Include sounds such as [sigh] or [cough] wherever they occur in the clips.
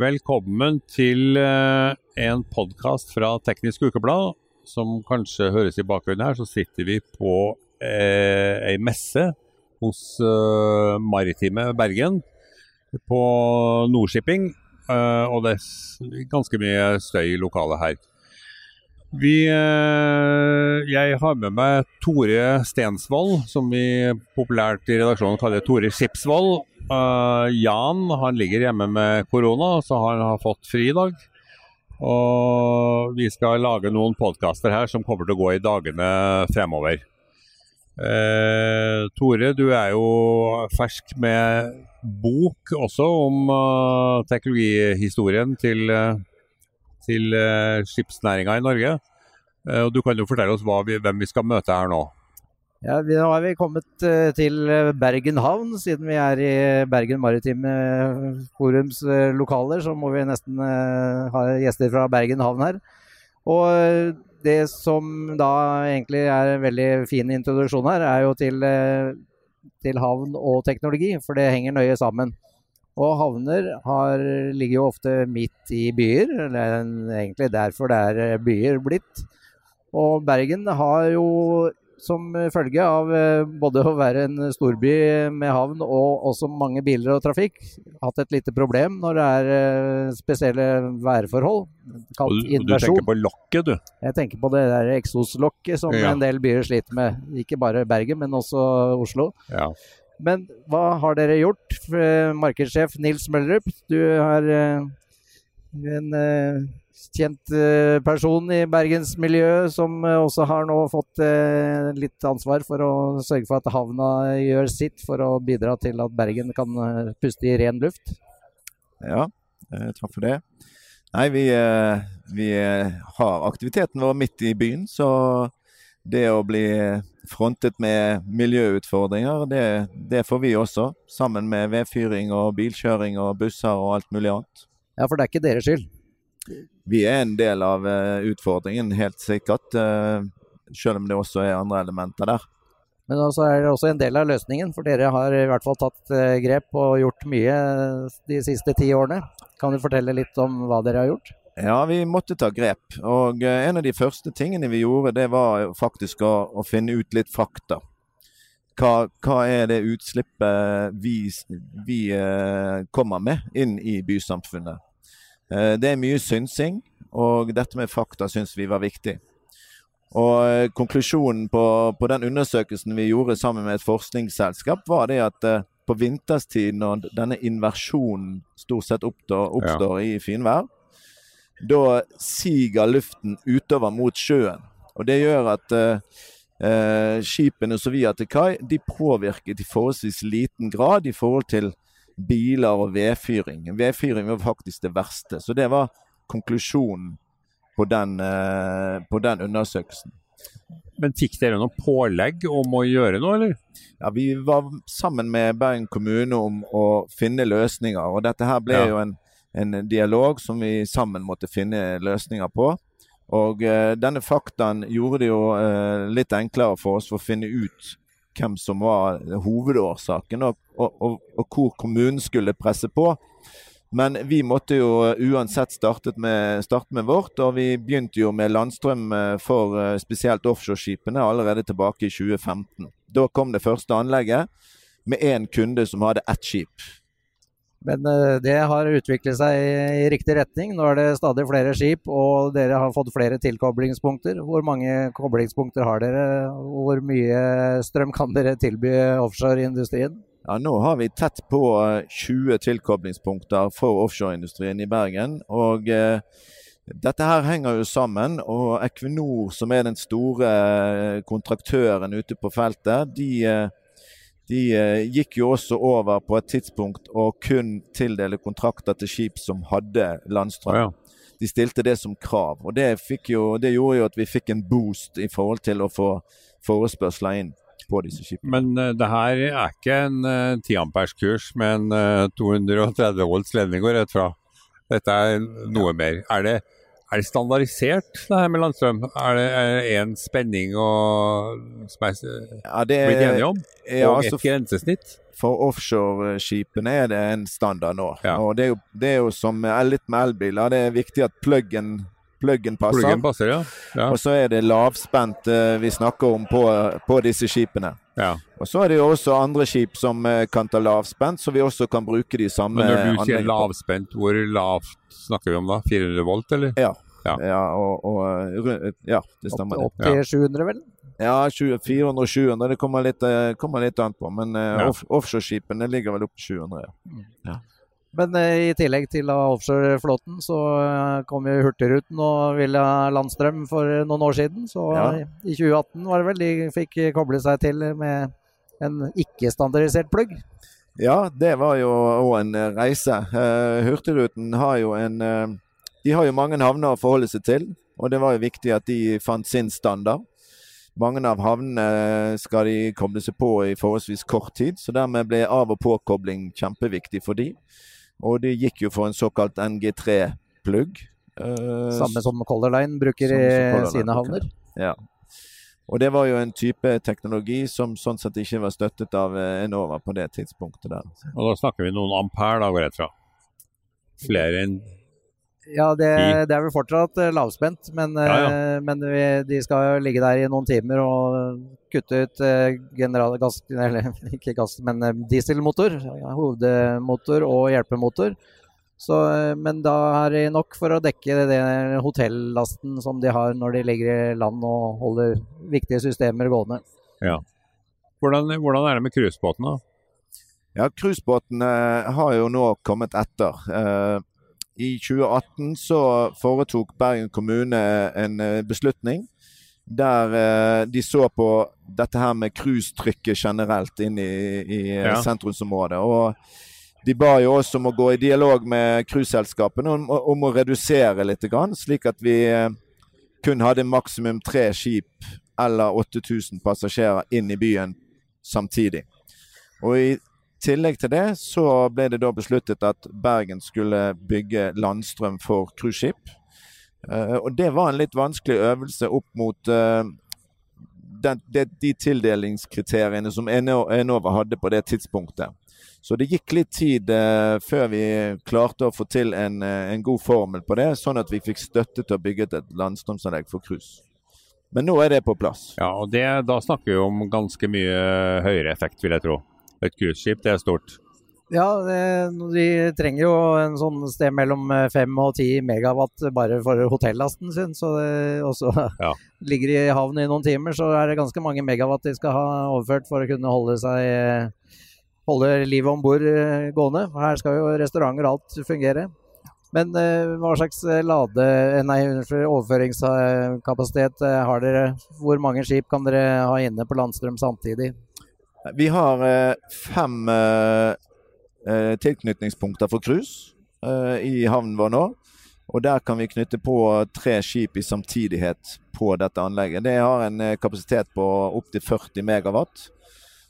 Velkommen til eh, en podkast fra Teknisk Ukeblad. Som kanskje høres i bakgrunnen her, så sitter vi på eh, ei messe hos eh, Maritime Bergen. På Nordshipping. Eh, og det er ganske mye støy i lokalet her. Vi, eh, jeg har med meg Tore Stensvold, som vi populært i redaksjonen kaller Tore Skipsvold. Uh, Jan han ligger hjemme med korona, så han har fått fri i dag. Og vi skal lage noen podkaster her som kommer til å gå i dagene fremover. Uh, Tore, du er jo fersk med bok også om uh, teknologihistorien til, til skipsnæringa i Norge. og Du kan jo fortelle oss vi, hvem vi skal møte her nå. Ja, Nå har vi kommet uh, til Bergen havn. Siden vi er i Bergen Maritime Forums lokaler, så må vi nesten ha gjester fra Bergen havn her. Og det som da egentlig er en veldig fin introduksjon her, er jo til, til havn og teknologi, for det henger nøye sammen. Og havner har, ligger jo ofte midt i byer, det er egentlig derfor det er byer blitt. Og Bergen har jo som følge av eh, både å være en storby med havn og også mange biler og trafikk, hatt et lite problem når det er eh, spesielle værforhold. Kalt og du, tenker på lokket, du? Jeg tenker på det der eksoslokket som ja. en del byer sliter med. Ikke bare Bergen, men også Oslo. Ja. Men hva har dere gjort? Markedssjef Nils Møllerup, du har eh, en kjent eh, person i bergensmiljøet som eh, også har nå fått eh, litt ansvar for å sørge for at havna gjør sitt for å bidra til at Bergen kan puste i ren luft. Ja, takk for det. Nei, vi, vi har aktiviteten vår midt i byen, så det å bli frontet med miljøutfordringer, det, det får vi også. Sammen med vedfyring og bilkjøring og busser og alt mulig annet. Ja, for det er ikke deres skyld? vi er en del av uh, utfordringen, helt sikkert. Uh, selv om det også er andre elementer der. Men også er det også en del av løsningen, for dere har i hvert fall tatt uh, grep og gjort mye de siste ti årene. Kan du fortelle litt om hva dere har gjort? Ja, vi måtte ta grep. Og en av de første tingene vi gjorde, det var faktisk å, å finne ut litt fakta. Hva, hva, er det utslippet vi, vi kommer med inn i bysamfunnet? Eh, det er mye synsing, og dette med fakta syns vi var viktig. Og eh, Konklusjonen på, på, den undersøkelsen vi gjorde sammen med et forskningsselskap, var det at eh, på vinterstid, når denne inversjonen stort sett oppstår, oppstår ja. i finvær, da siger luften utover mot sjøen. Og Det gjør at eh, skipene som vi har til kai, de påvirker i forholdsvis liten grad i forhold til biler og vedfyring. Vedfyring var faktisk det verste. Så det var konklusjonen på den, eh, på den undersøkelsen. Men fikk dere noe pålegg om å gjøre noe, eller? Ja, Vi var sammen med Bergen kommune om å finne løsninger. Og dette her ble ja. jo en, en, dialog som vi sammen måtte finne løsninger på. Og eh, denne faktaen gjorde det jo eh, litt enklere for oss for å finne ut hvem som var hovedårsaken, og, og, og, hvor kommunen skulle presse på. Men vi måtte jo uansett starte med, starte med vårt, og vi begynte jo med landstrøm eh, for eh, spesielt offshoreskipene allerede tilbake i 2015. Da kom det første anlegget med én kunde som hadde ett skip. Men eh, det har utviklet seg i riktig retning. Nå er det stadig flere skip, og dere har fått flere tilkoblingspunkter. Hvor mange koblingspunkter har dere? Hvor mye strøm kan dere tilby offshoreindustrien? Ja, nå har vi tett på 20 eh, tilkoblingspunkter for offshoreindustrien i Bergen. og eh, dette her henger jo sammen, og Equinor, som er den store kontraktøren ute på feltet, de de eh, gikk jo også over på et tidspunkt å kun tildele kontrakter til skip som hadde landstrøm. Ja. De stilte det som krav. og det, jo, det, gjorde jo at vi fikk en boost i forhold til å få forespørsler inn på disse skipene. Men uh, det her er ikke en uh, 10 ampers kurs med en uh, 230 volts ledning går rett fra. Dette er noe ja. mer. Er det, Er det standardisert, det her med landstrøm? Er det én spenning og, som er Ja, det blitt enige om? ja, og altså, et grensesnitt? For offshoreskipene er det en standard nå. Ja. Og det er, jo, det er jo som litt med elbiler. Det er viktig at pluggen, pluggen passer. Pluggen passer, ja. ja. Og så er det lavspent eh, vi snakker om på, på disse skipene. Ja. Og så er det jo også andre skip som eh, kan ta lavspent, så vi også kan bruke de samme Men når du sier lavspent, hvor lavt snakker vi om da? 400 volt, eller? Ja. Ja. Ja, og, og, eh, ja, det Opp, stemmer. opp til 700, vel? Ja, 400-700. Det kommer litt, eh, kommer litt an på. Men eh, Ja. off, offshoreskipene ligger vel opp til 700. ja. Ja. Men eh, i tillegg til offshoreflåten, så eh, kom jo Hurtigruten og ville landstrøm for noen år siden. Så Ja. eh, i 2018 var det vel de fikk koble seg til med en ikke-standardisert plugg. Ja, det var jo òg en eh, reise. Eh, Hurtigruten har jo en eh, De har jo mange havner å forholde seg til, og det var jo viktig at de fant sin standard. Mange av havnene skal de koble seg på i forholdsvis kort tid, så dermed ble av- og påkobling kjempeviktig for de. Og de gikk jo for en såkalt NG3-plugg. Uh, Samme som Color Line bruker i sine havner. Ja. Og det var jo en type teknologi som sånn sett ikke var støttet av eh, Enova på det tidspunktet der. Og da snakker vi noen ampere, da, går jeg ut fra. Flere enn Ja, det, det er vel fortsatt eh, lavspent, men, ja, Ja, men vi, de skal ligge der i noen timer og kutte ut eh, generalgass, eller [laughs] ikke gass, men eh, dieselmotor. Hovedmotor og hjelpemotor. Så, eh, men da er det nok for å dekke den hotellasten som de har når de ligger i land og holder viktige systemer gående. hvordan, hvordan er det med cruisebåtene? Ja, cruisebåtene har jo nå kommet etter. Eh, I 2018 så foretok Bergen kommune en eh, beslutning der eh, de så på dette her med cruisetrykket generelt inn i, i eh, Ja. sentrumsområdet. Og de ba jo oss om å gå i dialog med cruiseselskapene om, om å redusere litt, slik at vi eh, kun hadde maksimum tre skip eller 8000 passasjerer inn i byen samtidig. Og i tillegg til det så ble det da besluttet at Bergen skulle bygge landstrøm for cruiseskip. Eh, og det var en litt vanskelig øvelse opp mot eh, den, de, de tildelingskriteriene som Eno- Enova hadde på det tidspunktet. Så det gikk litt tid eh, før vi klarte å få til en, eh, en god formel på det, sånn at vi fikk støtte til å bygge et landstrømsanlegg for cruise. Men nå er det på plass. Ja, og det, Da snakker vi om ganske mye høyere effekt, vil jeg tro. Et cruiseskip, det er stort. Ja, det, de trenger jo en sånn sted mellom 5 og 10 megawatt bare for hotellasten sin. Så det også Ja. [laughs] ligger de i havn i noen timer, så er det ganske mange megawatt de skal ha overført for å kunne holde seg holde livet om bord gående. Her skal jo restauranter og alt fungere. Men eh, hva slags eh, lade... Nei, overføringskapasitet eh, har dere? Hvor mange skip kan dere ha inne på landstrøm samtidig? Vi har eh, fem eh, eh, tilknytningspunkter for cruise eh, i havnen vår nå. Og der kan vi knytte på tre skip i samtidighet på dette anlegget. Det har en kapasitet på opptil 40 megawatt.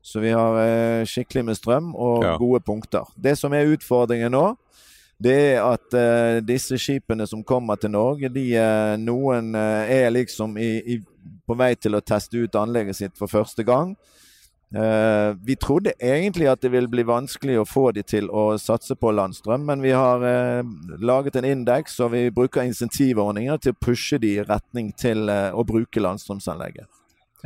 Så vi har skikkelig med strøm og Ja. gode punkter. Det som er utfordringen nå, det er at disse skipene som kommer til Norge, de, noen er liksom i, i, på vei til å teste ut anlegget sitt for første gang. Eh, vi trodde egentlig at det ville bli vanskelig å få de til å satse på landstrøm, men vi har eh, laget en indeks og vi bruker insentivordninger til å pushe de i retning til eh, å bruke landstrømsanlegget.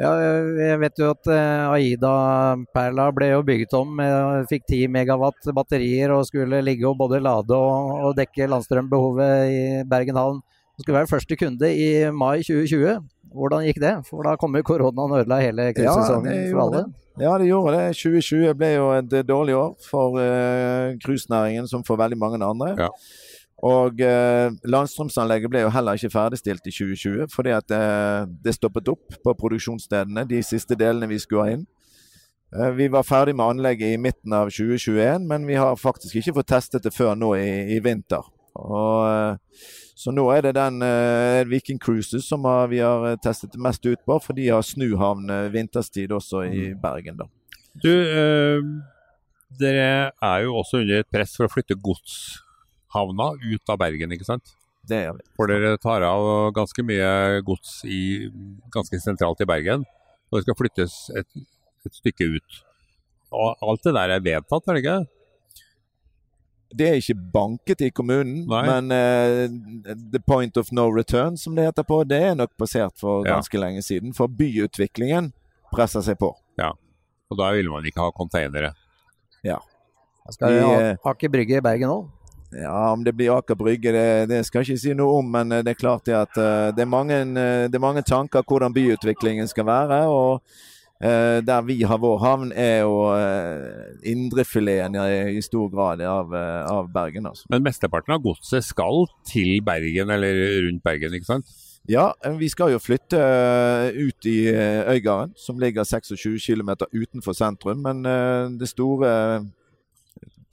Ja, jeg vet jo at eh, Aida-perla ble jo bygget om. Fikk 10 megawatt batterier og skulle ligge og både lade og, og dekke landstrømbehovet i Bergen havn. Skulle være første kunde i mai 2020. Hvordan gikk det? For da kom jo koronaen og ødela hele cruisesesongen ja, for alle. det. Ja, det gjorde det. 2020 ble jo et eh, dårlig år for uh, som for veldig mange andre. Ja. Og uh, landstrømsanlegget ble jo heller ikke ferdigstilt i 2020, fordi at eh, det stoppet opp på produksjonsstedene, de siste delene vi skulle ha inn. Eh, vi var ferdig med anlegget i midten av 2021, men vi har faktisk ikke fått testet det før nå i, i vinter. Og, eh, så nå er det den uh, Viking Cruises som har, vi har eh, testet mest ut på, for de har snuhavn eh, vinterstid også i Bergen. da. Du, eh, dere er jo også under et press for å flytte godshavna ut av Bergen, ikke sant? Det gjør vi. For dere tar av ganske mye gods i, ganske sentralt i Bergen, og det skal flyttes et, et stykke ut. Og alt det der er vedtatt, er det ikke? Det er ikke banket i kommunen, Nei. men uh, the point of no return, som det heter på, det er nok passert for Ja. ganske lenge siden. For byutviklingen presser seg på. Og da vil man ikke ha containere. Skal Vi, vi eh, ha Aker Brygge i Bergen òg? Ja, om det blir Aker Brygge, det, det skal jeg ikke si noe om. Men eh, det er klart det at uh, det, er mange, uh, det er mange tanker hvordan byutviklingen skal være. og eh, der vi har vår havn, er jo uh, indrefileten i, i stor grad av, eh, av Bergen. altså. Men mesteparten av godset skal til Bergen eller rundt Bergen, ikke sant? Ja, vi skal jo flytte ut i Øygarden, som ligger 26 km utenfor sentrum. Men det store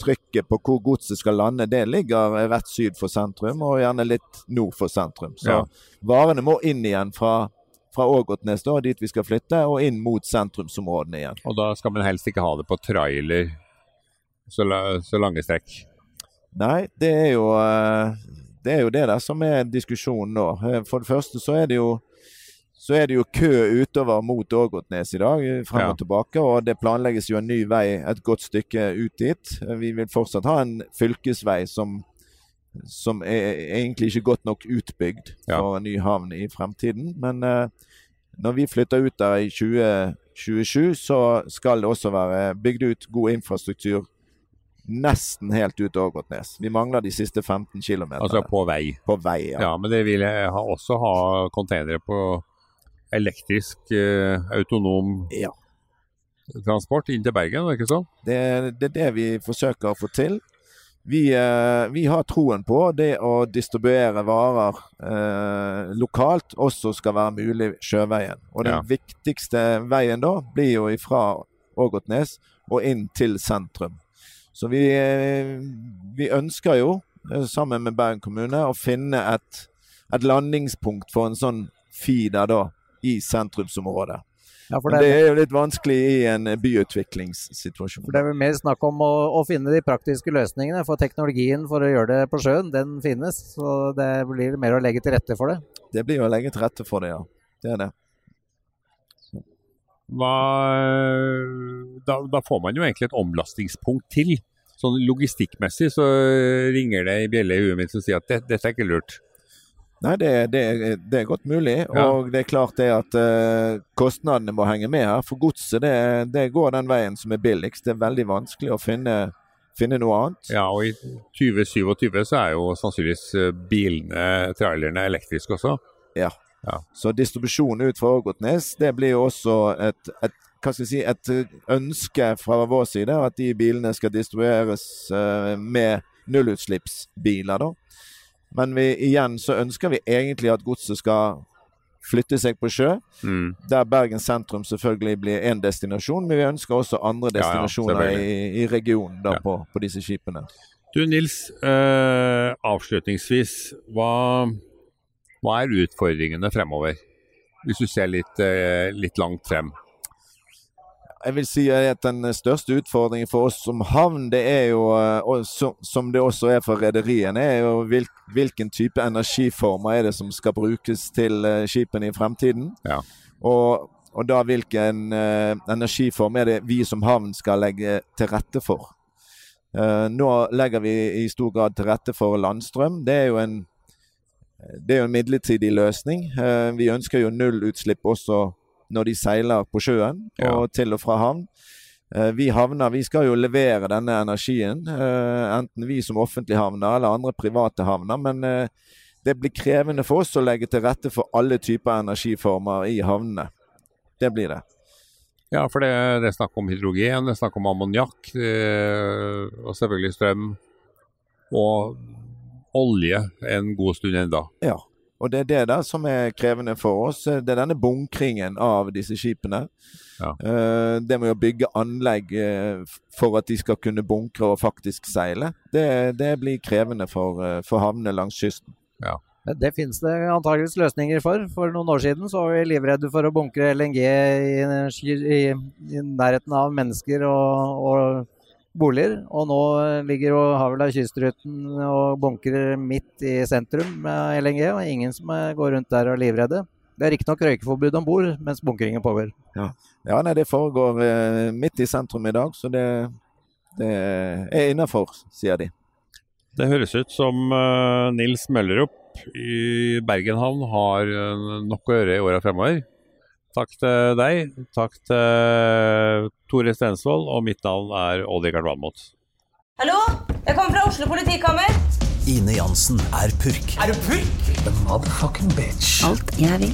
trykket på hvor godset skal lande, det ligger rett syd for sentrum, og gjerne litt nord for sentrum. Så Ja. varene må inn igjen fra, fra Ågotnes, da, dit vi skal flytte, og inn mot sentrumsområdene igjen. Og da skal man helst ikke ha det på trailer så, la, så lange strekk. Nei, det er jo eh, det er jo det der som er diskusjonen nå. Eh, For det første så er det jo så er det jo kø utover mot Ågotnes i dag, frem frem Ja. og tilbake. Og det planlegges jo en ny vei et godt stykke ut dit. Eh, Vi vil fortsatt ha en fylkesvei som, som er egentlig ikke godt nok utbygd Ja. for en ny havn i fremtiden. Men eh, når vi flytter ut der i 2027, så skal det også være bygd ut god infrastruktur nesten helt ut Ågotnes. Vi mangler de siste 15 km Altså på vei. på vei. Ja. Ja, men det vil jeg ha, også ha containere på elektrisk eh, autonom Ja. transport inn til Bergen, er ikke sånn? Det, det er det vi forsøker å få til. Vi, eh, vi har troen på det å distribuere varer eh, lokalt også skal være mulig sjøveien. Og den Ja. viktigste veien da blir jo ifra Ågotnes og inn til sentrum. Så vi, eh, vi ønsker jo, eh, sammen med Bergen kommune, å finne et, et landingspunkt for en sånn feeder da i sentrumsområdet. Ja, for det, det er, er jo litt vanskelig i en byutviklingssituasjon. for det er vel mer snakk om å, å finne de praktiske løsningene. For teknologien for å gjøre det på sjøen, den finnes. Så det blir mer å legge til rette for det. Det blir å legge til rette for det, ja. Det er det. Hva, da, da får man jo egentlig et omlastingspunkt til. Sånn logistikkmessig så ringer det i bjelle i huet mitt som sier at det, dette er ikke lurt. Nei, det, det, det er godt mulig. Ja. Og det er klart det at uh, kostnadene må henge med her. For godset det, det går den veien som er billigst. Det er veldig vanskelig å finne, finne noe annet. Ja, og i 2027 så er jo sannsynligvis eh, bilene, trailerne, elektriske også. Ja, Så distribusjonen ut fra Ågotnes, det blir jo også et, et hva skal jeg si, et eh, ønske fra vår side at de bilene skal distribueres uh, med nullutslippsbiler. da. Men vi, igjen så ønsker vi egentlig at godset skal flytte seg på sjø. Mm. Der Bergen sentrum selvfølgelig blir én destinasjon, men vi ønsker også andre Ja, ja, destinasjoner i, i regionen da, Ja. på, på disse skipene. Du Nils, eh, avslutningsvis, hva, hva er utfordringene fremover? Hvis du ser litt, eh, litt langt frem. Jeg vil si at Den største utfordringen for oss som havn, det er jo, eh, som, det også er for rederiene, er jo hvilken type energiformer er det som skal brukes til eh, skipene i fremtiden. Ja. Og, og da hvilken eh, energiform er det vi som havn skal legge til rette for. Nå legger vi i stor grad til rette for landstrøm. Det er jo en, det er jo en midlertidig løsning. Vi ønsker jo nullutslipp også når de seiler på sjøen og til og fra havn. Eh, Vi havner, vi skal jo levere denne energien, eh, enten vi som offentlige havner eller andre private havner. Men eh, det blir krevende for oss å legge til rette for alle typer energiformer i havnene. Det blir det. Ja, for det, det er snakk om hydrogen, det er snakk om ammoniakk, og selvfølgelig strøm. Og olje en god stund ennå. Ja. Og det er det da som er krevende for oss. Det er denne bunkringen av disse skipene. Ja. Eh, Det med å bygge anlegg eh, for at de skal kunne bunkre og faktisk seile, det, det blir krevende for, eh, for havnene langs kysten. Ja. Det finnes det antageligvis løsninger for. For noen år siden så var vi livredde for å bunkre LNG i, i, i nærheten av mennesker og, og boliger. Og nå ligger og har vel av kystruten og bunkrer midt i sentrum med LNG, og ingen som går rundt der og er livredde. Det er riktignok røykeforbud om bord mens bunkringen pågår. Ja, ja nei, det foregår eh, midt i sentrum i dag, så det, det er innafor, sier de. Det høres ut som eh, Nils Møllerup i Bergen havn har uh, nok å gjøre i åra fremover. Takk til deg. Takk til Tore Stensvold, og mitt navn er Odd-Rikard Valmot. Hallo? Jeg kommer fra Oslo politikammer. Ine Jansen er purk. Er du purk? The motherfucking bitch. Alt jeg vil,